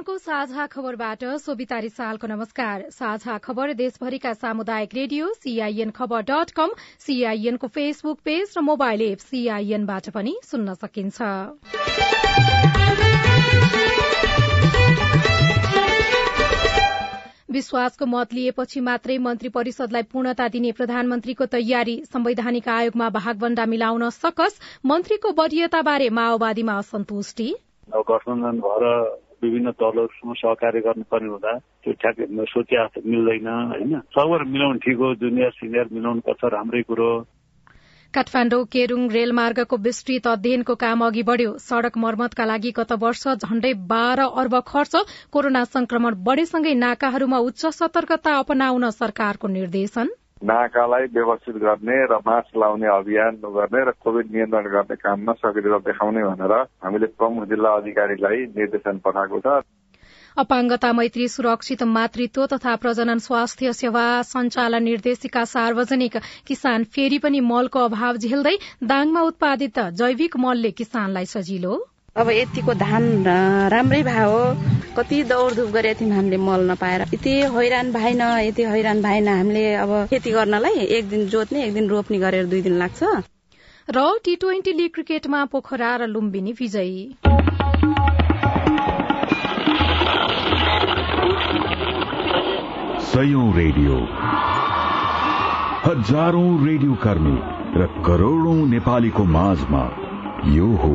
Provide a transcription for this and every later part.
सीआईएनको साझा खबरबाट सोभिता रिसालको नमस्कार। साझा खबर देशभरिका सामुदायिक रेडियो सीआईएन खबर डट कम सीआईएनको फेसबुक पेज र मोबाइल एप सीआईएनबाट पनि सुन्न सकिन्छ। विश्वासको मत लिएपछि मात्रै मन्त्री परिषदलाई पूर्णता दिने प्रधानमन्त्रीको तयारी संवैधानिक आयोगमा भागभण्डा मिलाउन सकस मन्त्रीको वरियताबारे माओवादीमा असन्तुष्टि। गठबन्धन भएर विभिन्न दलहरूसँग सहकार्य गर्नुपर्ने हुँदा त्यो ठ्याक सोचिया मिल्दैन होइन? सबैबाट मिलाउनु ठिक हो जुनियर सिनियर मिलाउनु पर्छ राम्रै कुरो काठमाडौँ केरूङ रेलमार्गको विस्तृत अध्ययनको काम अघि बढ़्यो। सड़क मर्मतका लागि गत वर्ष झण्डै बाह्र अर्ब खर्च कोरोना संक्रमण बढ़ेसँगै नाकाहरूमा उच्च सतर्कता अपनाउन सरकारको निर्देशन। नाकालाई व्यवस्थित गर्ने र मास्क लाउने अभियान गर्ने र कोविड नियन्त्रण गर्ने काममा सक्रियता देखाउने भनेर हामीले प्रमुख जिल्ला अधिकारीलाई निर्देशन पठाएको छ। अपाङ्गता मैत्री सुरक्षित मातृत्व तथा प्रजनन स्वास्थ्य सेवा सञ्चालन निर्देशिका सार्वजनिक किसान फेरि पनि मलको अभाव झेल्दै दाङमा उत्पादित जैविक मलले किसानलाई सजिलो। अब यतिको धान राम्रै भयो कति दौडधुप गरे थियौँ हामीले मल नपाएर। यति हैरान भएन यति हैरान भएन। हामीले अब खेती गर्नलाई एक दिन जोत्ने एक दिन रोप्ने गरेर दुई दिन लाग्छ। र टी ट्वेन्टी लीग क्रिकेटमा पोखरा र लुम्बिनी विजयी। सयौं रेडियो। हजारौं रेडियो कर्मी र करोड़ौं नेपालीको माझमा यो हो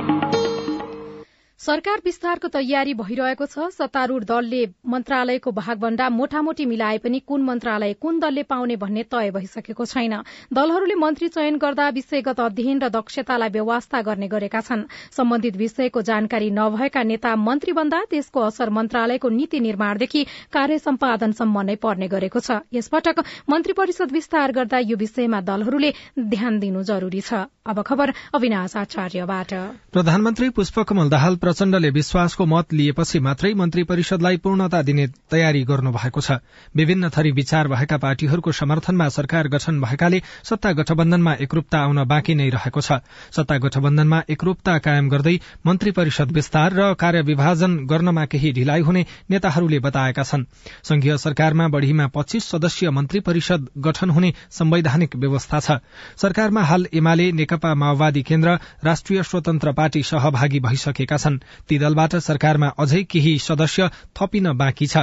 सरकार विस्तारको तयारी भइरहेको छ। सत्तारूढ़ दलले मन्त्रालयको भागभण्डा मोटामोटी मिलाए पनि कुन मन्त्रालय कुन दलले पाउने भन्ने तय भइसकेको छैन। दलहरूले मन्त्री चयन गर्दा विषयगत अध्ययन र दक्षतालाई व्यवस्था गर्ने गरेका छन्। सम्बन्धित विषयको जानकारी नभएका नेता मन्त्री बन्दा त्यसको असर मन्त्रालयको नीति निर्माणदेखि कार्य सम्पादनसम्म नै पर्ने गरेको छ। यसपटक मन्त्री परिषद विस्तार गर्दा यो विषयमा दलहरूले ध्यान दिनु जरूरी छ। अब खबर अविनाश आचार्यबाट। प्रधानमन्त्री पुष्पकमल दाहाल प्रचण्डले विश्वासको मत लिएपछि मात्रै मन्त्री परिषदलाई पूर्णता दिने तयारी गर्नु भएको छ। विभिन्न थरी विचार भएका पार्टीहरूको समर्थनमा सरकार गठन भएकाले सत्ता गठबन्धनमा एकरूपता आउन बाँकी नै रहेको छ। सत्ता गठबन्धनमा एकरूपता कायम गर्दै मन्त्री परिषद विस्तार र कार्यविभाजन गर्नमा केही ढिलाइ हुने नेताहरूले बताएका छन्। संघीय सरकारमा बढ़ीमा पच्चीस सदस्यीय मन्त्री परिषद गठन हुने संवैधानिक व्यवस्था छ। सरकारमा हाल एमाले नेकपा माओवादी केन्द्र राष्ट्रिय स्वतन्त्र पार्टी सहभागी भइसकेका छन्। ती दलबाट सरकारमा अझै केही सदस्य थपिन बाँकी छ।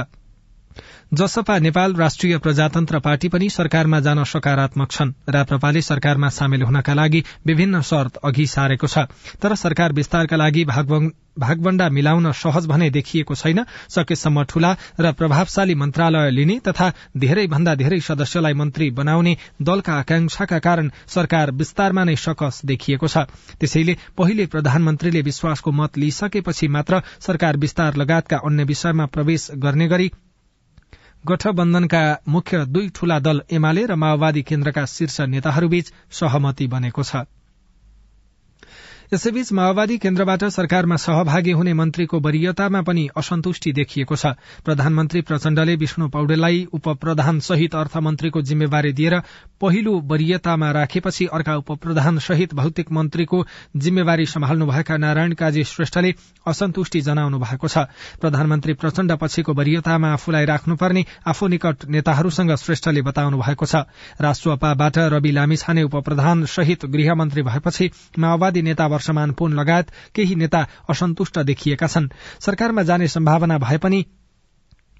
जसपा नेपाल राष्ट्रिय प्रजातन्त्र पार्टी पनि सरकारमा जान सकारात्मक छन्। राप्रपाले सरकारमा सामेल हुनका लागि विभिन्न शर्त अघि सारेको छ। तर सरकार विस्तारका लागि भागवण्डा मिलाउन सहज भने देखिएको छैन। सकेसम्म ठूला र प्रभावशाली मन्त्रालय लिने तथा धेरै भन्दा धेरै सदस्यलाई मन्त्री बनाउने दलका आकांक्षाका कारण सरकार विस्तारमा नै सकस देखिएको छ। त्यसैले पहिले प्रधानमन्त्रीले विश्वासको मत लिइसकेपछि मात्र सरकार विस्तार लगायतका अन्य विषयमा प्रवेश गर्ने गरी गठबन्धनका मुख्य दुई ठूला दल एमाले र माओवादी केन्द्रका शीर्ष नेताहरूबीच सहमति बनेको छ। यसैबीच माओवादी केन्द्रबाट सरकारमा सहभागी हुने मन्त्रीको वरियतामा पनि असन्तुष्टि देखिएको छ। प्रधानमन्त्री प्रचण्डले विष्णु पौडेललाई उप प्रधान सहित अर्थमन्त्रीको जिम्मेवारी दिएर पहिलो वरियतामा राखेपछि अर्का उप प्रधान सहित भौतिक मन्त्रीको जिम्मेवारी सम्हाल्नुभएका नारायण काजी श्रेष्ठले असन्तुष्टि जनाउनु भएको छ। प्रधानमन्त्री प्रचण्ड पछिको वरियतामा आफूलाई राख्नुपर्ने आफू निकट नेताहरूसँग श्रेष्ठले बताउनु भएको छ। राष्ट्रपाबाट रवि लामिछाने उप प्रधान सहित गृहमन्त्री भएपछि माओवादी नेता वर्षमान पुन लगायत केही नेता असन्तुष्ट देखिएका छन्। सरकारमा जाने सम्भावना भए पनि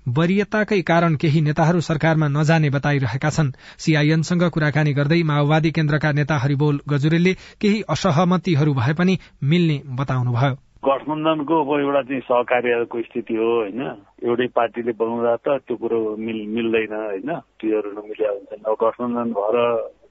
वरियताकै कारण केही नेताहरू सरकारमा नजाने बताइरहेका छन्। सीआईएनसँग कुराकानी गर्दै माओवादी केन्द्रका नेता हरिबोल गजुरेलले केही असहमतिहरू भए पनि मिल्ने बताउनुभयो। गठबन्धनको अब एउटा चाहिँ सहकार्यको स्थिति हो होइन? एउटै पार्टीले बनाउँदा त त्यो कुरो मिल मिल्दैन होइन? त्योहरू नमिल्या हुन्छन् अब गठबन्धन भएर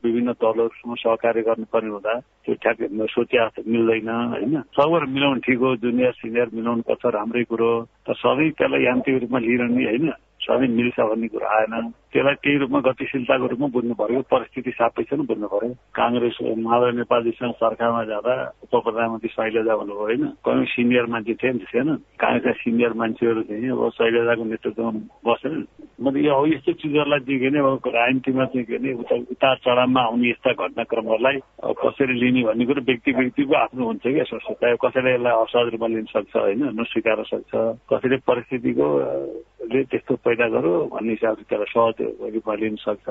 विभिन्न दलहरूसँग सहकार्य गर्नुपर्ने हुँदा त्यो ठ्याक्कै सोचे मिल्दैन होइन? सबैहरू मिलाउनु ठिक हो जुनियर सिनियर मिलाउनु पर्छ राम्रै कुरो तर सधैँ त्यसलाई यान्त्रिक रूपमा लिइरहने होइन? सधैँ मिल्छ भन्ने कुरो आएन। त्यसलाई केही रूपमा गतिशीलताको रूपमा बुझ्नु पर्यो। परिस्थिति सापेक्ष नै बुझ्नु पर्यो। काङ्ग्रेस माधव नेपालजीसँग सरकारमा जाँदा उप प्रधानमन्त्री शैलजा भन्नुभयो होइन? कहीँ सिनियर मान्छे थिए नि थिएन काङ्ग्रेसका सिनियर मान्छेहरू थिए। अब शैलजाको नेतृत्वमा बसेन मतलब यो यस्तो चिजहरूलाई के अब राजनीतिमा चाहिँ के अरे उता उतार चढावमा आउने यस्ता घटनाक्रमहरूलाई कसरी लिने भन्ने कुरो व्यक्ति व्यक्तिको आफ्नो हुन्छ क्या चाहे कसैले यसलाई असहज रूपमा लिन सक्छ होइन? नस्वीकार सक्छ। कसैले परिस्थितिको त्यस्तो पैदा गरो भन्ने हिसाबले त्यसलाई सहज रूपमा लिन सक्छ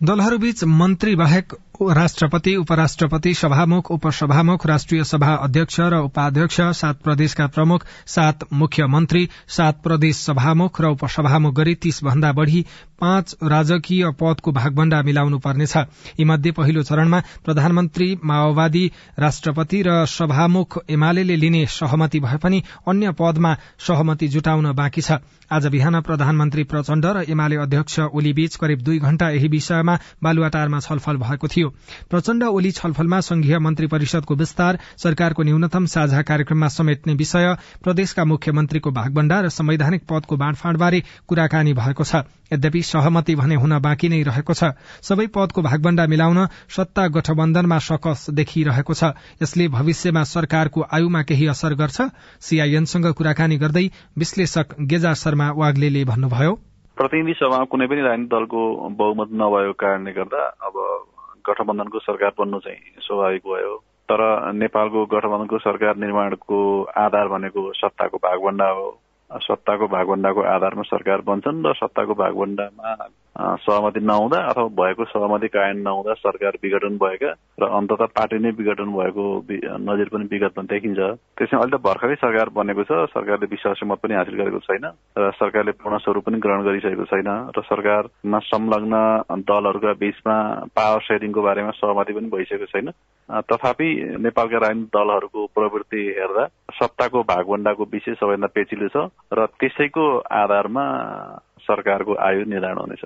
दलहरूबीच मन्त्री बाहेक राष्ट्रपति उपराष्ट्रपति सभामुख उपसभामुख राष्ट्रिय सभा अध्यक्ष र उपाध्यक्ष सात प्रदेशका प्रमुख सात मुख्यमन्त्री सात प्रदेश सभामुख र उपसभामुख गरी तीस भन्दा बढ़ी पाँच राजकीय पदको भागभण्डा मिलाउनु पर्नेछ। यीमध्ये पहिलो चरणमा प्रधानमन्त्री माओवादी राष्ट्रपति र सभामुख एमाले लिने सहमति भए पनि अन्य पदमा सहमति जुटाउन बाँकी छ। आज बिहान प्रधानमन्त्री प्रचण्ड र एमाले अध्यक्ष ओली बीच करिब दुई घण्टा यही विषयमा बालुवाटारमा छलफल भएको थियो। प्रचण्ड ओली छलफलमा संघीय मन्त्री परिषदको विस्तार सरकारको न्यूनतम साझा कार्यक्रममा समेट्ने विषय प्रदेशका मुख्यमन्त्रीको भागभण्डा र संवैधानिक पदको बाँडफाँडबारे कुराकानी भएको छ। यद्यपि सहमति भने हुन बाँकी नै रहेको छ। सबै पदको भागभण्डा मिलाउन सत्ता गठबन्धनमा सकस देखिरहेको छ। यसले भविष्यमा सरकारको आयुमा केही असर गर्छ? सीआईएनसँग कुराकानी गर्दै विश्लेषक गेजा शर्मा वाग्ले भन्नुभयो। प्रतिनिधि सभामा कुनै पनि राजनीतिक दलको बहुमत नभएको कारणले गर्दा अब गठबन्धनको सरकार बन्नु चाहिँ स्वाभाविक भयो। तर नेपालको गठबन्धनको सरकार निर्माणको आधार भनेको सत्ताको भागभण्डा हो। सत्ताको भागभण्डाको आधारमा सरकार बन्छन् र सत्ताको भागभण्डामा सहमति नहुँदा अथवा भएको सहमति कायम नहुँदा सरकार विघटन भएका र अन्तत पार्टी नै विघटन भएको नजिर पनि विगतमा देखिन्छ। त्यसमा अहिले त भर्खरै सरकार बनेको छ सरकारले विश्वास मत पनि हासिल गरेको छैन र सरकारले पूर्ण स्वरूप पनि ग्रहण गरिसकेको छैन र सरकारमा संलग्न दलहरूका बीचमा पावर सेयरिङको बारेमा सहमति पनि भइसकेको छैन। तथापि नेपालका राजनीतिक दलहरूको प्रवृत्ति हेर्दा सत्ताको भागभण्डाको विषय सबैभन्दा पेचिलो छ र त्यसैको आधारमा सरकारको आयु निर्धारण हुनेछ।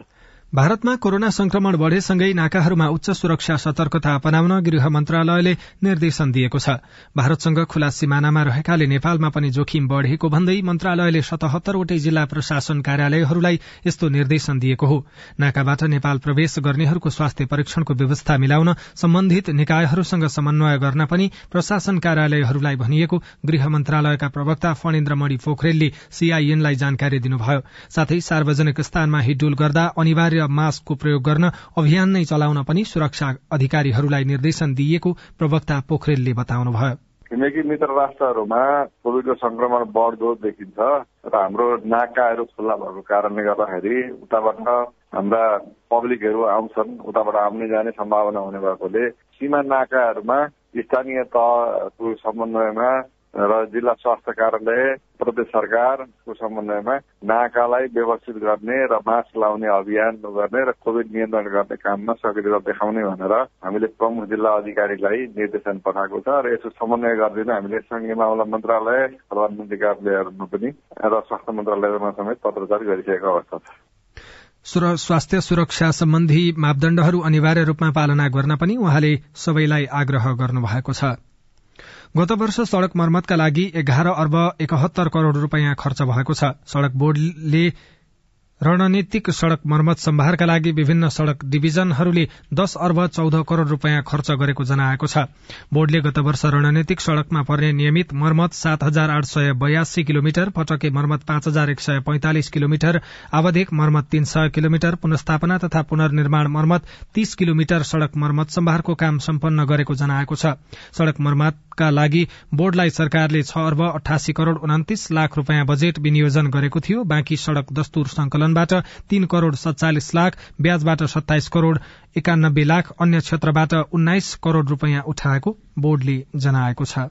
भारतमा कोरोना संक्रमण बढ़ेसँगै नाकाहरूमा उच्च सुरक्षा सतर्कता अपनाउन गृह मन्त्रालयले निर्देशन दिएको छ। भारतसँग खुला सिमानामा रहेकाले नेपालमा पनि जोखिम बढ़ेको भन्दै मन्त्रालयले सतहत्तरवटै जिल्ला प्रशासन कार्यालयहरूलाई यस्तो निर्देशन दिएको हो। नाकाबाट नेपाल प्रवेश गर्नेहरूको स्वास्थ्य परीक्षणको व्यवस्था मिलाउन सम्बन्धित निकायहरूसँग समन्वय गर्न पनि प्रशासन कार्यालयहरूलाई भनिएको गृह मन्त्रालयका प्रवक्ता फणेन्द्रमणि पोखरेलले सीआईएनलाई जानकारी दिनुभयो। साथै सार्वजनिक स्थानमा हिडुल गर्दा अनिवार्य मास्कको प्रयोग गर्न अभियान नै चलाउन पनि सुरक्षा अधिकारीहरूलाई निर्देशन दिइएको प्रवक्ता पोखरेलले बताउनुभयो। छिमेकी मित्र राष्ट्रहरूमा कोविडको संक्रमण बढ्दो देखिन्छ र हाम्रो नाकाहरू खुल्ला भएको कारणले गर्दाखेरि उताबाट हाम्रा पब्लिकहरू आउँछन् उताबाट आउने जाने सम्भावना हुने भएकोले सीमा नाकाहरूमा स्थानीय तहको समन्वयमा र जिल्ला स्वास्थ्य कार्यालय प्रदेश सरकारको समन्वयमा नाकालाई व्यवस्थित गर्ने र मास्क लाउने अभियान गर्ने र कोभिड नियन्त्रण गर्ने काममा सक्रियता देखाउने भनेर हामीले प्रमुख जिल्ला अधिकारीलाई निर्देशन पठाएको छ र यसो समन्वय गरिदिन हामीले संघीय मामला मन्त्रालय प्रधानमन्त्री कार्यालयहरूमा पनि र स्वास्थ्य मन्त्रालयमा समेत पत्रचार गरिसकेको अवस्था छ। स्वास्थ्य सुरक्षा सम्बन्धी मापदण्डहरू अनिवार्य रूपमा पालना गर्न पनि उहाँले सबैलाई आग्रह गर्नुभएको छ। गत वर्ष सड़क मर्मतका लागि एघार अर्ब एकहत्तर करोड़ रूपियाँ खर्च भएको छ। सड़क बोर्डले रणनीतिक सड़क मर्मत सम्भारका लागि विभिन्न सड़क डिभिजनहरूले दश अर्ब चौध करोड़ रूपियाँ खर्च गरेको जनाएको छ। बोर्डले गत वर्ष रणनीतिक सड़कमा पर्ने नियमित मर्मत सात हजार आठ सय बयासी किलोमिटर पटके मर्मत पाँच हजार एक सय पैंतालिस किलोमिटर आवधिक मर्मत तीन सय किलोमिटर पुनस्थापना तथा पुनर्निर्माण मर्मत तीस किलोमिटर सड़क मर्मत सम्भारको काम सम्पन्न गरेको जनाएको छ। सड़क मर्मतका लागि बोर्डलाई सरकारले छ अर्ब अठासी करोड़ उन्तिस लाख रूपियाँ बजेट विनियोजन गरेको थियो। बाँकी सड़क दस्तुर संकलन अनुदानबाट तीन करोड़ सत्तालिस लाख ब्याजबाट सत्ताइस करोड़ एकानब्बे लाख अन्य क्षेत्रबाट उन्नाइस करोड़ रूपियाँ उठाएको बोर्डले जनाएको छ।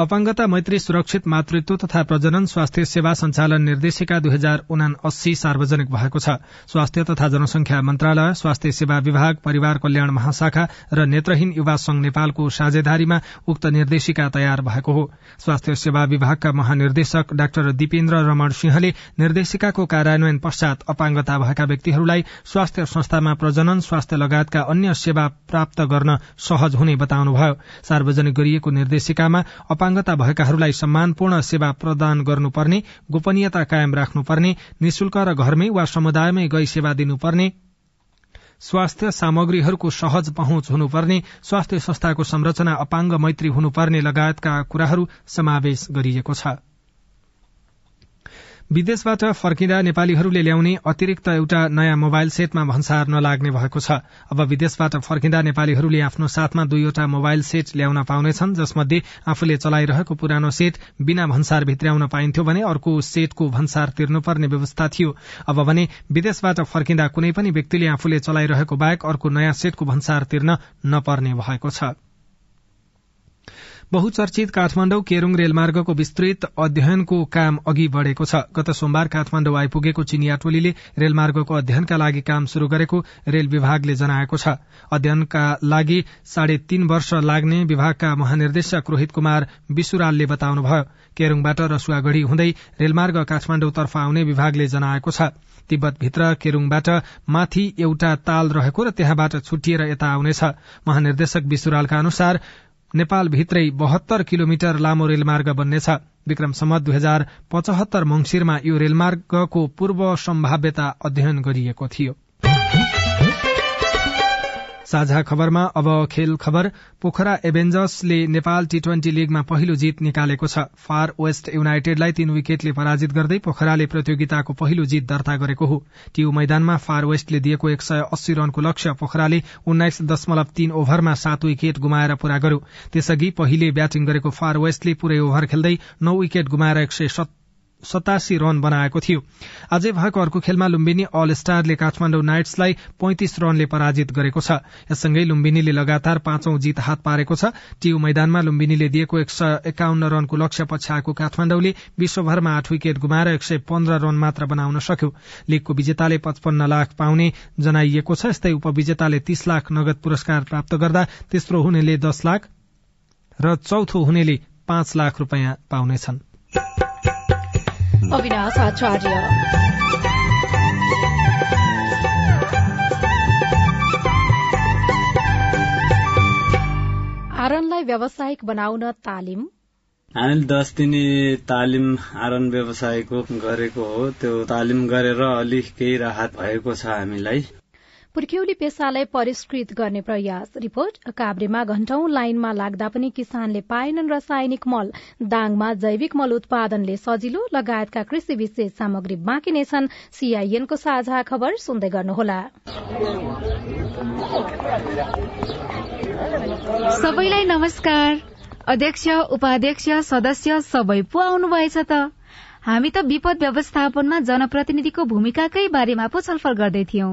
अपाङ्गता मैत्री सुरक्षित मातृत्व तथा प्रजनन स्वास्थ्य सेवा संचालन निर्देशिका दुई हजार उना अस्सी सार्वजनिक भएको छ। स्वास्थ्य तथा जनसंख्या मन्त्रालय स्वास्थ्य सेवा विभाग परिवार कल्याण महाशाखा र नेत्रहीन युवा संघ नेपालको साझेदारीमा उक्त निर्देशिका तयार भएको हो। स्वास्थ्य सेवा विभागका महानिर्देशक डाक्टर दिपेन्द्र रमण सिंहले निर्देशिकाको कार्यान्वयन पश्चात अपाङ्गता भएका व्यक्तिहरूलाई स्वास्थ्य संस्थामा प्रजनन स्वास्थ्य लगायतका अन्य सेवा प्राप्त गर्न सहज हुने बताउनुभयो। सार्वजनिक गरिएको निर्देशिकामा अपाङ्गता भएकाहरूलाई सम्मानपूर्ण सेवा प्रदान गर्नुपर्ने गोपनीयता कायम राख्नुपर्ने निशुल्क र घरमै वा समुदायमै गई सेवा दिनुपर्ने स्वास्थ्य सामग्रीहरूको सहज पहुँच हुनुपर्ने स्वास्थ्य संस्थाको संरचना अपाङ्ग मैत्री हुनुपर्ने लगायतका कुराहरू समावेश गरिएको छ। विदेशबाट फर्किँदा नेपालीहरूले ल्याउने अतिरिक्त एउटा नयाँ मोबाइल सेटमा भन्सार नलाग्ने भएको छ। अब विदेशबाट फर्किँदा नेपालीहरूले आफ्नो साथमा दुईवटा मोबाइल सेट ल्याउन पाउनेछन् जसमध्ये आफूले चलाइरहेको पुरानो सेट बिना भन्सार भित्र्याउन पाइन्थ्यो भने अर्को सेटको भन्सार तिर्नुपर्ने व्यवस्था थियो। अब भने विदेशबाट फर्किँदा कुनै पनि व्यक्तिले आफूले चलाइरहेको बाहेक अर्को नयाँ सेटको भन्सार तिर्न नपर्ने भएको छ। बहुचर्चित काठमाण्डु केरूङ रेलमार्गको विस्तृत अध्ययनको काम अघि बढ़ेको छ। गत सोमबार काठमाण्डु आइपुगेको चिनिया टोलीले रेलमार्गको अध्ययनका लागि काम शुरू गरेको रेल विभागले जनाएको छ। अध्ययनका लागि साढे तीन वर्ष लाग्ने विभागका महानिर्देशक रोहित कुमार विशुरालले बताउनुभयो केरूङबाट रसुवागढ़ी हुँदै रेलमार्ग काठमाण्डुतर्फ आउने विभागले जनाएको छ। तिब्बतभित्र केरूङबाट माथि एउटा ताल रहेको र त्यहाँबाट छुटिएर यता आउनेछ महानिर्देशक विशुरालका अनुसार नेपालभित्रै बहत्तर किलोमिटर लामो रेलमार्ग बन्नेछ। विक्रम सम्मत दुई हजार पचहत्तर मंगिरमा यो रेलमार्गको पूर्व सम्भाव्यता अध्ययन गरिएको थियो। साझा खबरमा अब खेल खबर। पोखरा एभेन्जर्सले नेपाल टी ट्वेन्टी लीगमा पहिलो जीत निकालेको छ। फार वेस्ट युनाइटेडलाई तीन विकेटले पराजित गर्दै पोखराले प्रतियोगिताको पहिलो जीत दर्ता गरेको हो। टियु मैदानमा फार वेस्टले दिएको एक सय अस्सी रनको लक्ष्य पोखराले उन्नाइस दशमलव तीन ओभरमा सात विकेट गुमाएर पूरा गर्यो। त्यसअघि पहिले ब्याटिङ गरेको फार वेस्टले पूरै ओभर खेल्दै नौ विकेट गुमाएर एक सय सतासी रन बनाएको थियो। आजै भएको अर्को खेलमा लुम्बिनी अल स्टारले काठमाण्डु नाइट्सलाई पैंतिस रनले पराजित गरेको छ। यससँगै लुम्बिनीले लगातार पाँचौं जीत हात पारेको छ। टियु मैदानमा लुम्बिनीले दिएको एक सय एकाउन्न रनको लक्ष्य पछ्याएको काठमाण्डुले विश्वभरमा आठ विकेट गुमाएर एक सय पन्ध्र रन मात्र बनाउन सक्यो। लीगको विजेताले पचपन्न लाख पाउने जनाइएको छ। यस्तै उपविजेताले तीस लाख नगद पुरस्कार प्राप्त गर्दा तेस्रो हुनेले दस लाख र चौथो हुनेले पाँच लाख रूपियाँ पाउनेछन्। अविनाश आचार्य। आरनलाई व्यावसायिक बनाउन तालिम। हामीले दस दिने तालिम आरन व्यवसायको गरेको हो। त्यो तालिम गरेर अलिक केही राहत भएको छ हामीलाई। पुर्ख्यौली पेसालाई परिष्कृत गर्ने प्रयास। रिपोर्ट काभ्रेमा घण्टौं लाइनमा लाग्दा पनि किसानले पाएनन् रासायनिक मल। दाङमा जैविक मल उत्पादनले सजिलो लगायतका कृषि विशेष सामग्री बाँकी नै छन्। सीआईएनको साझा खबर सुन्दै गर्नुहोला। सबैलाई नमस्कार। अध्यक्ष उपाध्यक्ष सदस्य सबै पो आउनुभएछ त? हामी त विपद व्यवस्थापनमा जनप्रतिनिधिको भूमिकाकै बारेमा पो छलफल गर्दै थियौं।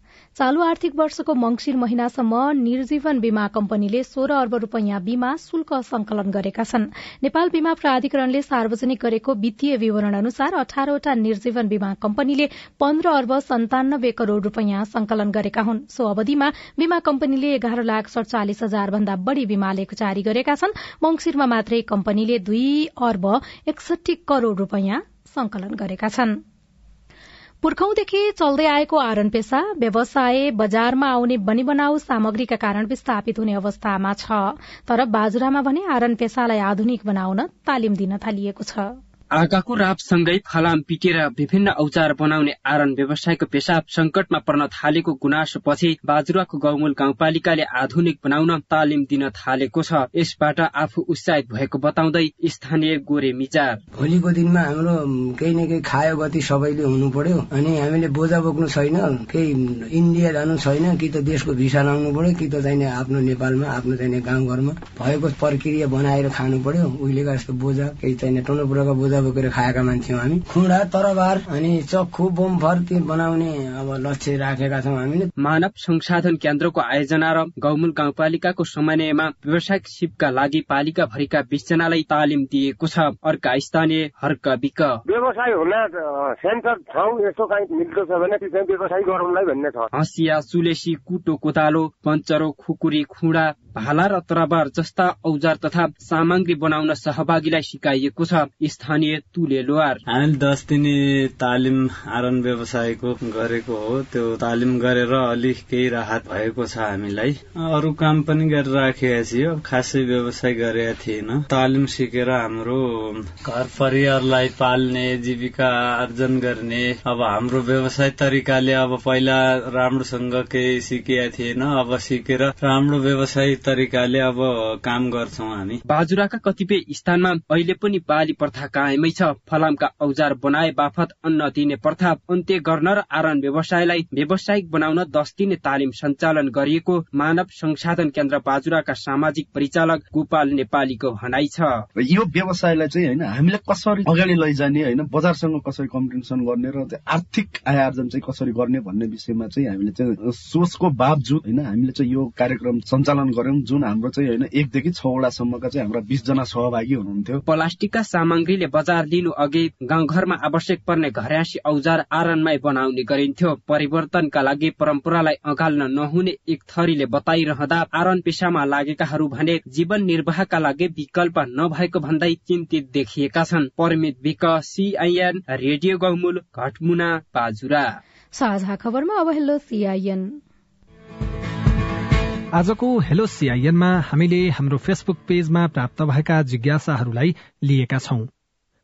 चालू आर्थिक वर्षको मंगिर महिनासम्म निर्जीवन बीमा कम्पनीले सोह्र अर्ब रूपियाँ बीमा शुल्क संकलन गरेका छन्। नेपाल बीमा प्राधिकरणले सार्वजनिक गरेको वित्तीय विवरण अनुसार अठारवटा निर्जीवन बीमा कम्पनीले पन्ध्र अर्ब सन्तानब्बे करोड़ रूपियाँ संकलन गरेका हुन्। सो अवधिमा बीमा कम्पनीले एघार लाख सड़चालिस हजार भन्दा बढ़ी बीमा लेख जारी गरेका छन्। मंगिरमा मात्रै कम्पनीले दुई अर्ब एकसठी करोड़ रूपियाँ संकलन गरेका छनृ। पुर्खौंदेखि चल्दै आएको आरन पेसा व्यवसाय बजारमा आउने बनिबनाउ सामग्रीका कारण विस्थापित हुने अवस्थामा छ। तर बाजुरामा भने आरन पेसालाई आधुनिक बनाउन तालिम दिन थालिएको छ। आगाको रापसँगै फलाम पिटेर विभिन्न औजार बनाउने आरन व्यवसायको पेसाब संकटमा पर्न थालेको गुनासो पछि बाजुराको गौमूल गाउँपालिकाले आधुनिक बनाउन तालिम दिन थालेको छ। यसबाट आफू उत्साहित भएको बताउँदै स्थानीय गोरे मिजार। भोलिको दिनमा हाम्रो केही न केही खायो गति सबैले हुनु पर्यो। अनि हामीले बोजा बोक्नु छैन केही इन्डिया जानु छैन कि त देशको भिसा लाउनु पर्यो कि त चाहिने आफ्नो नेपालमा आफ्नो चाहिने गाउँघरमा भएको प्रक्रिया बनाएर खानु पर्यो। उहिलेका जस्तो बोजा केही चाहिने टोनपुराका बोजा बोकेर खाएका मान्छे हामी। खुँडा तरबार अनि चक्खु बोमफर ती बनाउने अब लक्ष्य राखेका छौँ हामीले। मानव संसाधन केन्द्रको आयोजना र गौमूल गाउँपालिकाको समन्वयमा व्यावसायिक सिपका लागि पालिका भरिका बिसजनालाई तालिम दिएको छ। अर्का स्थानीय हर्क बिक। व्यवसाय हुन सेन्टर ठाउँ यस्तो काहीँ मिल्दो छ भने व्यवसाय गरौँलाई भन्ने छ। हँसिया सुलेसी कुटो कोतालो पञ्चरो खुकुरी खुँडा भाला र तरबार जस्ता औजार तथा सामग्री बनाउन सहभागीलाई सिकाइएको छ स्थानीय तुले लोहार। हामीले दस दिने तालिम आरन व्यवसायको गरेको हो। त्यो तालिम गरेर अलिक केही राहत भएको छ हामीलाई। अरू काम पनि गरेर राखेका थियो खासै व्यवसाय गरेका थिएन। तालिम सिकेर हाम्रो घर परिवारलाई पाल्ने जीविका आर्जन गर्ने अब हाम्रो व्यवसाय तरिकाले अब पहिला राम्रोसँग केही सिकेका थिएन। अब सिकेर राम्रो व्यवसाय तरिकाले अब काम गर्छौ हामी। बाजुराका कतिपय स्थानमा अहिले पनि बाली प्रथा कायमै छ। फलामका औजार बनाए बाफत अन्न दिने प्रथा अन्त्य गर्न र आरन व्यवसायलाई व्यावसायिक बनाउन दस दिने तालिम सञ्चालन गरिएको मानव संसाधन केन्द्र बाजुराका सामाजिक परिचालक गोपाल नेपालीको भनाइ छ। यो व्यवसायलाई चाहिँ होइन हामीले कसरी अगाडि लैजाने होइन बजारसँग कसरी कम्पिटिसन गर्ने र आर्थिक आय आर्जन चाहिँ कसरी गर्ने भन्ने विषयमा चाहिँ हामीले चाहिँ सोचको बावजुद होइन हामीले चाहिँ यो कार्यक्रम सञ्चालन गर्यौं। गऱ्यौं जुन हाम्रो चाहिँ होइन एकदेखि छवटासम्मका चाहिँ हाम्रा बिसजना सहभागी हुनुहुन्थ्यो। प्लास्टिकका सामग्रीले बजार लिनु अघि गाउँघरमा आवश्यक पर्ने घरासी औजार आरनमै बनाउने गरिन्थ्यो। परिवर्तनका लागि परम्परालाई अगाल्न नहुने एक थरीले बताइरहँदा आरन पेसामा लागेकाहरू भने जीवन निर्वाहका लागि विकल्प नभएको भन्दै चिन्तित देखिएका छन्। परमित विक सीआईएन रेडियो गौमूल घटमुना पाजुरा साझा खबरमा अब हेलो सीआईएन। आजको हेलो सिआइएनमा हामीले हाम्रो फेसबुक पेजमा प्राप्त भएका जिज्ञासाहरूलाई लिएका छौं।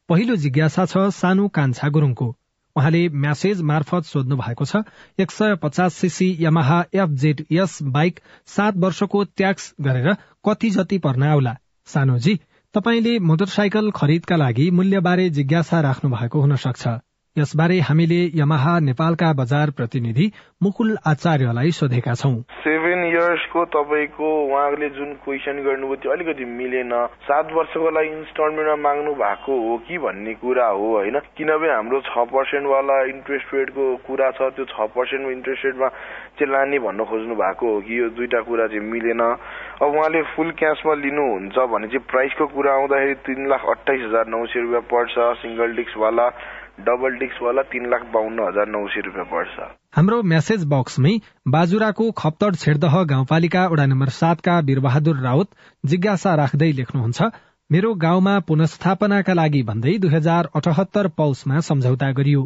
पहिलो जिज्ञासा छ सानो कान्छा गुरूङको। उहाँले म्यासेज मार्फत सोध्नु भएको छ एक सय पचास सीसी यमाहा एफजेडएस बाइक सात वर्षको ट्याक्स गरेर कति जति पर्न आउला। सानोजी तपाईँले मोटरसाइकल खरिदका लागि मूल्यबारे जिज्ञासा राख्नु भएको हुन सक्छ। यसबारे हामीले यमाहा नेपालका बजार प्रतिनिधि मुकुल आचार्यलाई सोधेका छौं। सेभेन इयर्सको तपाईँको उहाँले जुन क्वेसन गर्नुभयो त्यो अलिकति मिलेन। सात वर्षको लागि इन्स्टलमेन्टमा माग्नु भएको हो कि भन्ने कुरा हो होइन? किनभने हाम्रो छ पर्सेन्टवाला इन्ट्रेस्ट रेटको कुरा छ त्यो छ पर्सेन्ट इन्ट्रेस्ट रेटमा चाहिँ लाने भन्न खोज्नु भएको हो कि यो दुईटा कुरा चाहिँ मिलेन। अब उहाँले फुल क्यासमा लिनुहुन्छ भने चाहिँ प्राइसको कुरा आउँदाखेरि तिन लाख अठाइस हजार नौ सय रुपियाँ पर्छ सिङ्गल डिस्कवाला। डबल डिस्कवाला तीन लाख बाहन्न हजार नौ सय रुपियाँ पर्छ। हाम्रो म्यासेज बक्समै बाजुराको खप्तड छेडदह गाउँपालिका वडा नम्बर सातका वीरबहादुर राउत जिज्ञासा राख्दै लेख्नुहुन्छ मेरो गाउँमा पुनस्थापनाका लागि भन्दै दुई हजार अठहत्तर पौषमा सम्झौता गरियो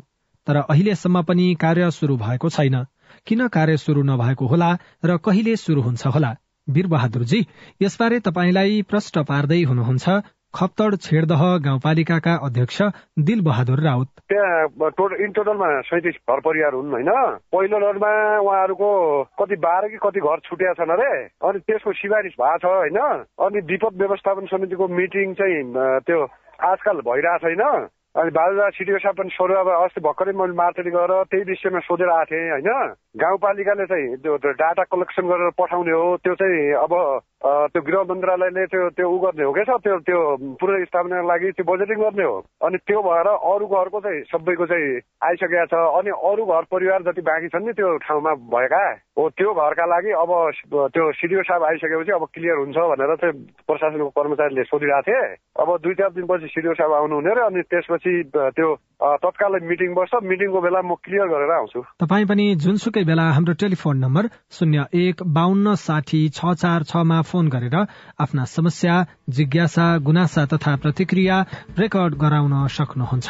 तर अहिलेसम्म पनि कार्य शुरू भएको छैन। किन कार्य शुरू नभएको होला र कहिले शुरू हुन्छ होला? वीरबहादुरजी यसबारे तपाईँलाई प्रश्न पार्दै हुनुहुन्छ खप्तड छेडदह गाउँपालिकाका अध्यक्ष दिल बहादुर राउत। त्यहाँ टोटल इन टोटलमा सैतिस घर परिवार हुन् होइन? पहिलो लडमा उहाँहरूको कति बाह्र कि कति घर छुट्या छन् अरे? अनि त्यसको सिफारिस भएको छ होइन? अनि विपद व्यवस्थापन समितिको मिटिङ चाहिँ त्यो आजकल भइरहेको छैन अनि बालुवा सिटिओ साहब पनि सोध्नु अब अस्ति भर्खरै मैले मार्चेटी गएर त्यही विषयमा सोधेर आएको थिएँ होइन? गाउँपालिकाले चाहिँ त्यो डाटा कलेक्सन गरेर पठाउने हो त्यो चाहिँ अब त्यो गृह मन्त्रालयले त्यो त्यो उ गर्ने हो क्या त्यो त्यो पुनर्स्थापनाको लागि त्यो बजेटिङ गर्ने हो। अनि त्यो भएर अरू घरको चाहिँ सबैको चाहिँ आइसकेको छ। अनि अरू घर परिवार जति बाँकी छन् नि त्यो ठाउँमा भएका हो त्यो घरका लागि अब त्यो सिडिओ साहब आइसकेपछि अब क्लियर हुन्छ भनेर चाहिँ प्रशासनको कर्मचारीले सोधिरहेको थिए। अब दुई चार दिनपछि सिडिओ साहब आउनुहुने र अनि त्यसपछि त्यो तत्कालै मिटिङ बस्छ। मिटिङको बेला म क्लियर गरेर आउँछु। तपाईँ पनि जुनसुकै बेला हाम्रो टेलिफोन नम्बर शून्य एक बान्न साठी छ चार छमा फोन गरेर आफ्ना समस्या जिज्ञासा गुनासा तथा प्रतिक्रिया रेकर्ड गराउन सक्नुहुन्छ।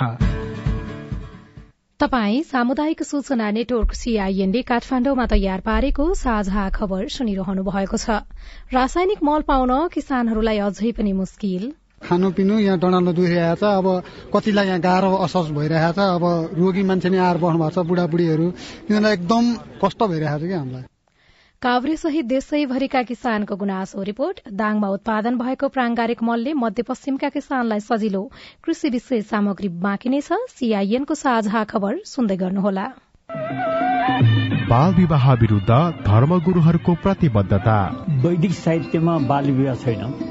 तपाई सामुदायिक सूचना नेटवर्क सीआईएनले काठमाण्डुमा तयार पारेको साझा खबर सुनिरहनु भएको छ। रासायनिक मल पाउन किसानहरूलाई अझै पनि मुस्किल। खानु यहाँ डडाल्न दुखिरहेको छ। अब कतिलाई यहाँ गाह्रो असहज भइरहेको छ अब रोगी मान्छे नै आएर बस्नु भएको छ बुढाबुढीहरू। तिनीहरूलाई एकदम कष्ट भइरहेको छ कि हामीलाई। काभ्रे सहित देशैभरिका किसानको गुनासो रिपोर्ट। दाङमा उत्पादन भएको प्रांगारिक मलले मध्यपश्चिमका किसानलाई सजिलो कृषि विशेष सामग्री बाँकी नै छ। सीआईएनको साझा खबर सुन्दै गर्नुहोला। बाल विवाह विरूद्ध धर्मगुरूहरूको प्रतिबद्धता। वैदिक साहित्यमा बाल विवाह छैन।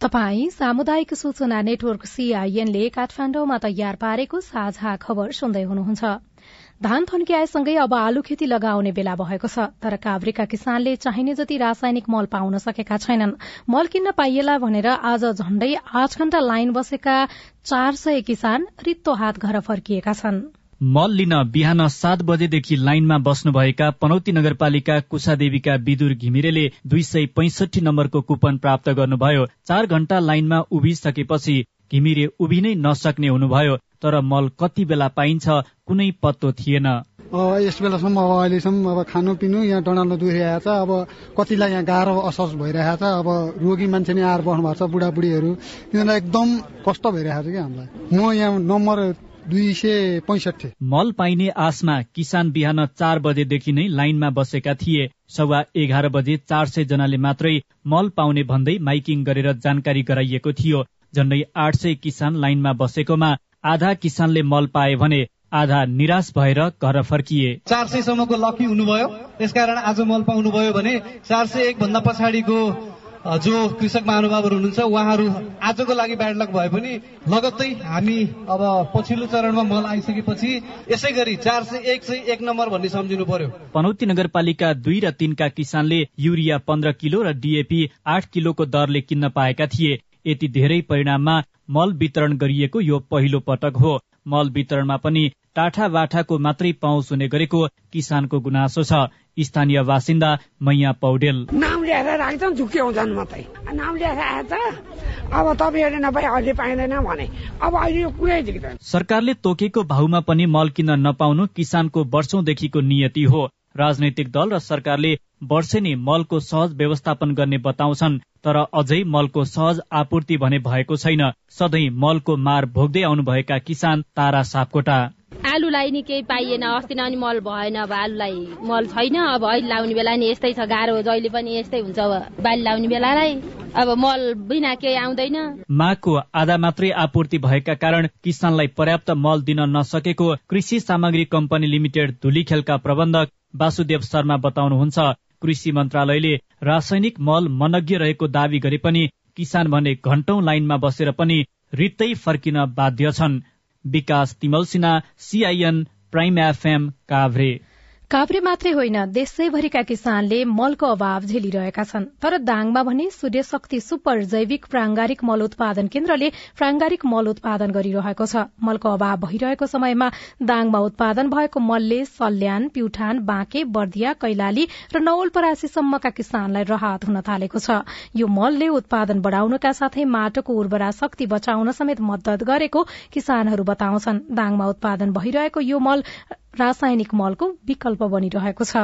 तपाई सामुदायिक सूचना नेटवर्क सीआईएनले काठमाण्डुमा तयार पारेको साझा खबर सुन्दै हुनुहुन्छ। धान थन्किआएसँगै अब आलु खेती लगाउने बेला भएको छ तर काभ्रेका किसानले चाहिने जति रासायनिक मल पाउन सकेका छैनन्। मल किन्न पाइएला भनेर आज झण्डै आठ घण्टा लाइन बसेका चार सय किसान रित्तो हात घर फर्किएका छन्। मल लिन बिहान सात बजेदेखि लाइनमा बस्नुभएका पनौती नगरपालिका कुसादेवीका विदुर घिमिरेले दुई सय पैंसठी नम्बरको कुपन प्राप्त गर्नुभयो। चार घण्टा लाइनमा उभिसकेपछि घिमिरे उभिनै नसक्ने हुनुभयो तर मल कति बेला पाइन्छ कुनै पत्तो थिएन। यस बेलासम्म अब अहिलेसम्म अब खानु पिनु यहाँ डडाल्नु दुखिरहेको छ अब कतिलाई यहाँ गाह्रो असहज भइरहेको छ अब रोगी मान्छे नै आएर बस्नु भएको छ बुढाबुढीहरू। तिनीहरूलाई एकदम कष्ट भइरहेको छ कि हामीलाई। म यहाँ नम्बर दुई सय पैसठी। मल पाइने आशमा किसान बिहान चार बजेदेखि नै लाइनमा बसेका थिए। सवा एघार बजे चार सय जनाले मात्रै मल पाउने भन्दै माइकिङ गरेर जानकारी गराइएको थियो। झण्डै आठ सय किसान लाइनमा बसेकोमा आधा किसानले मल पाए भने आधा निराश भएर घर फर्किए। चार सयसम्मको लकी हुनुभयो। त्यसकारण आज मल पाउनुभयो भने चार सय एक भन्दा पछाडिको जो कृषक महानुभावहरू हुनुहुन्छ उहाँहरू आजको लागि ब्याड लक भए पनि लगत्तै हामी अब पछिल्लो चरणमा मल आइसकेपछि यसै गरी चार सय एक सय एक नम्बर भन्ने सम्झिनु पर्यो। पनौती नगरपालिका दुई र तीनका किसानले युरिया पन्ध्र किलो र डिएपी आठ किलोको दरले किन्न पाएका थिए। यति धेरै परिणाममा मल वितरण गरिएको यो पहिलो पटक हो। मल वितरणमा पनि टाठा बाठाको मात्रै पहुँच हुने गरेको किसानको गुनासो छ। स्थानीय बासिन्दा मैया पौडेल। नाम ल्याएर राख्छन् झुक्क्याउँछन् मात्रै। नाम ल्याएर आएछ अब तपाईँहरूले नपाए अहिले पाइँदैन भने। अब अहिले यो कुरै झिक्दैन सरकारले तोकेको भाउमा पनि मल किन्न नपाउनु किसानको वर्षौंदेखिको नियति हो। राजनैतिक दल र सरकारले वर्षेनी मलको सहज व्यवस्थापन गर्ने बताउँछन् तर अझै मलको सहज आपूर्ति भने भएको छैन। सधैँ मलको मार भोग्दै आउनुभएका किसान तारा सापकोटा। आलुलाई नि केही पाइएन अस्ति नै मल भएन अब आलुलाई मल छैन अब अहिले लाउने बेला नि यस्तै छ गाह्रो जहिले पनि यस्तै हुन्छ अब बाली लाउने बेलालाई। अब मल बिना केही आउँदैन। मागको आधा मात्रै आपूर्ति भएका कारण किसानलाई पर्याप्त मल दिन नसकेको कृषि सामग्री कम्पनी लिमिटेड धुलीखेलका प्रबन्धक वासुदेव शर्मा बताउनुहुन्छ। कृषि मन्त्रालयले रासायनिक मल मनज्ञ रहेको दावी गरे पनि किसान भने घण्टौं लाइनमा बसेर पनि रित्तै फर्किन बाध्य छन्। Bikash Timal Sinha CIN prime FM Kavre. Kavre मात्रै होइन देशैभरिका किसानले मलको अभाव झेलिरहेका छन्। तर दाङमा भने सूर्य शक्ति सुपर जैविक प्रांगारिक मल उत्पादन केन्द्रले प्रांगारिक मल उत्पादन गरिरहेको छ। मलको अभाव भइरहेको समयमा दाङमा उत्पादन भएको मलले सल्यान प्युठान बाँके बर्दिया कैलाली र नवलपरासीसम्मका किसानलाई राहत हुन थालेको छ। यो मलले उत्पादन बढ़ाउनका साथै माटोको उर्वरा शक्ति बचाउन समेत मद्दत गरेको किसानहरू बताउँछन्। दाङमा उत्पादन भइरहेको यो मल रासायनिक मलको विकल्प बनिरहेको छ।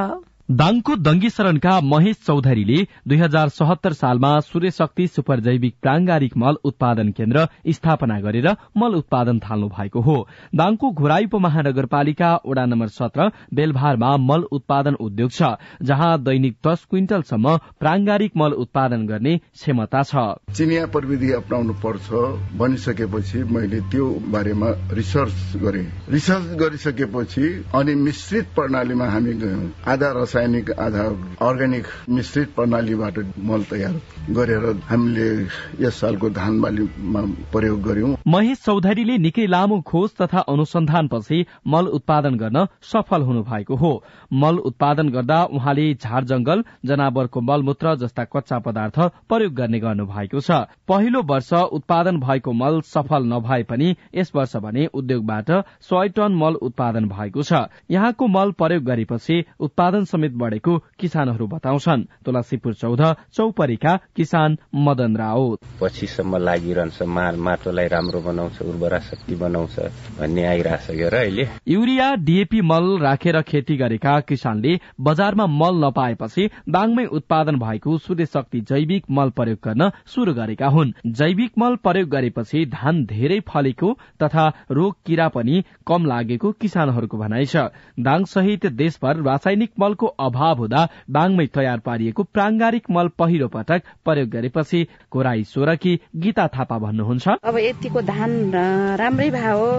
दाङको दङ्गी शरणका महेश चौधरीले दुई हजार सहत्तर सालमा सूर्य शक्ति सुपर जैविक प्रांगारिक मल उत्पादन केन्द्र स्थापना गरेर मल उत्पादन थाल्नु भएको हो। दाङको घोराई उपमहानगरपालिका वडा नम्बर सत्र बेलभारमा मल उत्पादन उद्योग छ जहाँ दैनिक दस क्विन्टलसम्म प्रांगारिक मल उत्पादन गर्ने क्षमता छ। चिनिया प्रविधि अप्नाउनु पर्छ भनिसकेपछि मैले त्यो बारेमा रिसर्च गरे। रिसर्च गरिसकेपछि अनि मिश्रित प्रणालीमा हामी आधा रासायनिक आधार अर्ग्यानिक मिश्रित प्रणालीबाट मल तयार गरेर हामीले यस सालको धान बालीमा प्रयोग गर्यौं महेश चौधरीले निकै लामो खोज तथा अनुसन्धानपछि मल उत्पादन गर्न सफल हुनु भएको हो। मल उत्पादन गर्दा उहाँले झार जंगल जनावरको मलमूत्र जस्ता कच्चा पदार्थ प्रयोग गर्ने गर्नु भएको छ। पहिलो वर्ष उत्पादन भएको मल सफल नभए पनि यस वर्ष भने उद्योगबाट सय टन मल उत्पादन भएको छ। यहाँको मल प्रयोग गरेपछि उत्पादन समेत बढ़ेको किसानहरू बताउँछन्। तुलसीपुर चौध चौपरीका किसान मदन राउत। पछिसम्म लागिरहन्छ माल माटोलाई राम्रो बनाउँछ उर्वरा शक्ति बनाउँछ भन्ने आइरहेछ र अहिले। युरिया डिएपी मल राखेर खेती गरेका किसानले बजारमा मल नपाएपछि दाङमै उत्पादन भएको सूर्य शक्ति जैविक मल प्रयोग गर्न शुरू गरेका हुन्। जैविक मल प्रयोग गरेपछि धान धेरै फलेको तथा रोग किरा पनि कम लागेको किसानहरूको भनाइ छ। दाङ सहित देशभर रासायनिक मलको अभाव हुँदा दाङमै तयार पारिएको प्रांगारिक मल पहिलो पटक प्रयोग गरेपछि कोराई सोरकी गीता थापा भन्नुहुन्छ। अब यतिको धान राम्रै भयो हो।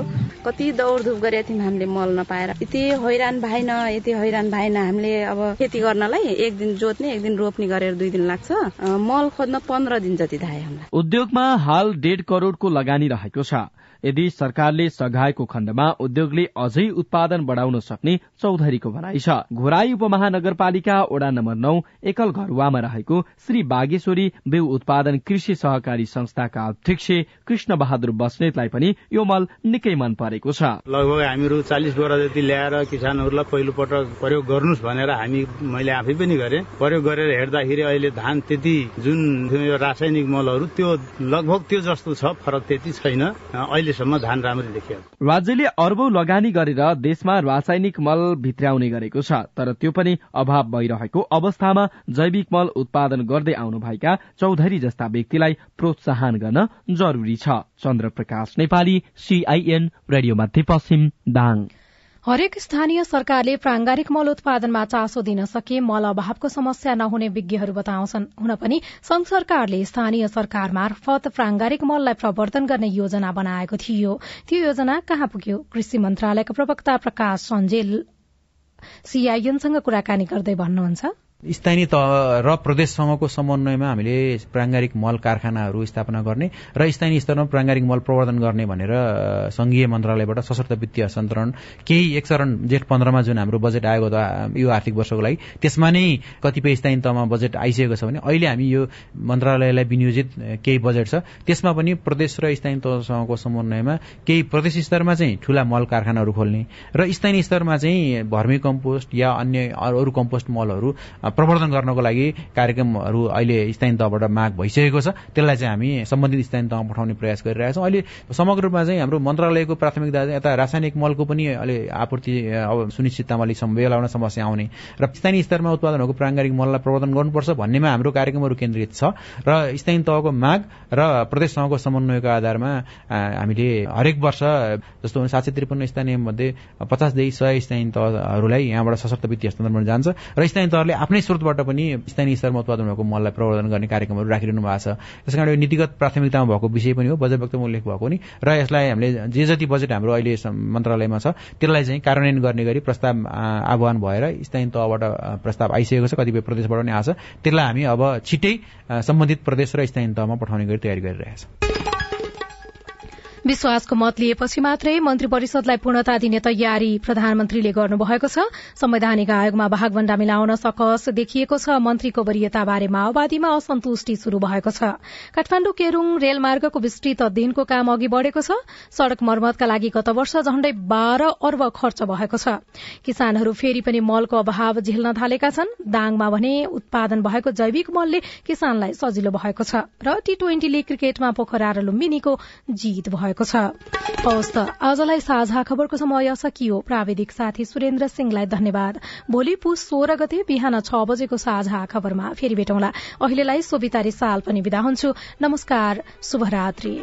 कति दौडधुप गरेका थियौँ हामीले मल नपाएर। यति हैरान भएन यति हैरान भएन हामीले अब खेती गर्नलाई। एक दिन जोत्ने एक दिन रोप्ने गरेर दुई दिन लाग्छ। मल खोज्न पन्ध्र दिन जति धाए हामीलाई। उद्योगमा हाल डेढ करोड़को लगानी रहेको छ। यदि सरकारले सघाएको खण्डमा उद्योगले अझै उत्पादन बढ़ाउन सक्ने चौधरीको भनाइ छ। घोराई उपमहानगरपालिका वडा नम्बर नौ एकल घरुवामा रहेको श्री बागेश्वरी बेउ उत्पादन कृषि सहकारी संस्थाका अध्यक्ष कृष्ण बहादुर बस्नेतलाई पनि यो मल निकै मन परेको छ। लगभग हामीहरू चालिस बोरा जति ल्याएर किसानहरूलाई पहिलो पटक प्रयोग गर्नुहोस् भनेर हामी मैले आफै पनि गरे। प्रयोग गरेर हेर्दाखेरि अहिले धान त्यति जुन रासायनिक मलहरू त्यो लगभग त्यो जस्तो छ फरक त्यति छैन। अहिले अहिलेसम्म धान राम्ररी राज्यले अर्बौं लगानी गरेर देशमा रासायनिक मल भित्राउने गरेको छ तर त्यो पनि अभाव भइरहेको अवस्थामा जैविक मल उत्पादन गर्दै आउनुभएका चौधरी जस्ता व्यक्तिलाई प्रोत्साहन गर्न जरूरी छ। चन्द्र प्रकाश नेपाली सीआईएन रेडियो मध्यपश्चिम दाङ। हरेक स्थानीय सरकारले प्रांगारिक मल उत्पादनमा चासो दिन सके मल अभावको समस्या नहुने विज्ञहरू बताउँछन्। हुन पनि संघ सरकारले स्थानीय सरकार मार्फत प्रांगारिक मललाई प्रवर्धन गर्ने योजना बनाएको थियो। त्यो योजना कहाँ पुग्यो? कृषि मन्त्रालयका प्रवक्ता प्रकाश सञ्जेल सीआईएनसँग कुराकानी गर्दै भन्नुहुन्छ। स्थानीय तह र प्रदेशसँगको समन्वयमा हामीले प्राङ्गारिक मल कारखानाहरू स्थापना गर्ने र स्थानीय स्तरमा प्राङ्गारिक मल प्रवर्धन गर्ने भनेर संघीय मन्त्रालयबाट सशर्त वित्तीय हस्तान्तरण केही एक चरण जेठ पन्ध्रमा जुन हाम्रो बजेट आएको त यो आर्थिक वर्षको लागि त्यसमा नै कतिपय स्थानीय तहमा बजेट आइसकेको छ भने अहिले हामी यो मन्त्रालयलाई विनियोजित केही बजेट छ। त्यसमा पनि प्रदेश र स्थानीय तहसँगको समन्वयमा केही प्रदेश स्तरमा चाहिँ ठूला मल कारखानाहरू खोल्ने र स्थानीय स्तरमा चाहिँ भर्मी कम्पोस्ट या अन्य अरू कम्पोस्ट मलहरू प्रवर्धन गर्नको लागि कार्यक्रमहरू अहिले स्थानीय तहबाट माग भइसकेको छ। त्यसलाई चाहिँ हामी सम्बन्धित स्थानीय तहमा पठाउने प्रयास गरिरहेका छौँ। अहिले समग्र रूपमा चाहिँ हाम्रो मन्त्रालयको प्राथमिकता यता रासायनिक मलको पनि अहिले आपूर्ति अब सुनिश्चिततामा अलिक बेलाउन समस्या आउने र स्थानीय स्तरमा उत्पादन भएको प्राङ्गारिक मललाई प्रवर्धन गर्नुपर्छ भन्नेमा हाम्रो कार्यक्रमहरू केन्द्रित छ र स्थानीय तहको माग र प्रदेश तहको समन्वयको आधारमा हामीले हरेक वर्ष जस्तो सात सय त्रिपन्न स्थानीय मध्ये पचासदेखि सय स्थानीय तहहरूलाई यहाँबाट सशक्त वित्तीय हस्तान्तरण जान्छ। र स्थानीय तहले आफ्नै स्रोतबाट पनि स्थानीय स्तरमा उत्पादन भएको मललाई प्रवर्धन गर्ने कार्यक्रमहरू राखिरहनु भएको छ। त्यस कारण यो नीतिगत प्राथमिकतामा भएको विषय पनि हो बजेट वक्तव्यमा उल्लेख भएको नि। र यसलाई हामीले जे जति बजेट हाम्रो अहिले मन्त्रालयमा छ त्यसलाई चाहिँ कार्यान्वयन गर्ने गरी प्रस्ताव आह्वान भएर स्थानीय तहबाट प्रस्ताव आइसकेको छ कतिपय प्रदेशबाट पनि आएको छ। त्यसलाई हामी अब छिट्टै सम्बन्धित प्रदेश र स्थानीय तहमा पठाउने गरी तयारी गरिरहेका छौँ। विश्वासको मत लिएपछि मात्रै मन्त्री परिषदलाई पूर्णता दिने तयारी प्रधानमन्त्रीले गर्नुभएको छ। संवैधानिक आयोगमा भागभण्डा मिलाउन सकस देखिएको छ। मन्त्रीको वरियताबारे माओवादीमा असन्तुष्टि शुरू भएको छ। काठमाण्डु केरूङ रेलमार्गको विस्तृत अध्ययनको काम अघि बढ़ेको छ। सड़क मर्मतका लागि गत वर्ष झण्डै बाह्र अर्ब खर्च भएको छ। किसानहरू फेरि पनि मलको अभाव झेल्न थालेका छन्। दाङमा भने उत्पादन भएको जैविक मलले किसानलाई सजिलो भएको छ र टी ट्वेन्टी लीग क्रिकेटमा पोखरा र लुम्बिनीको जीत भएको भएको छ। आजलाई साझा खबरको समय सकियो। प्राविधिक साथी सुरेन्द्र सिंहलाई धन्यवाद। भोलि पुस सोह्र गते बिहान छ बजेको साझा खबरमा फेरि भेटौँला। अहिलेलाई सोभितारी साल पनि विदा हुन्छु। नमस्कार। शुभरात्री।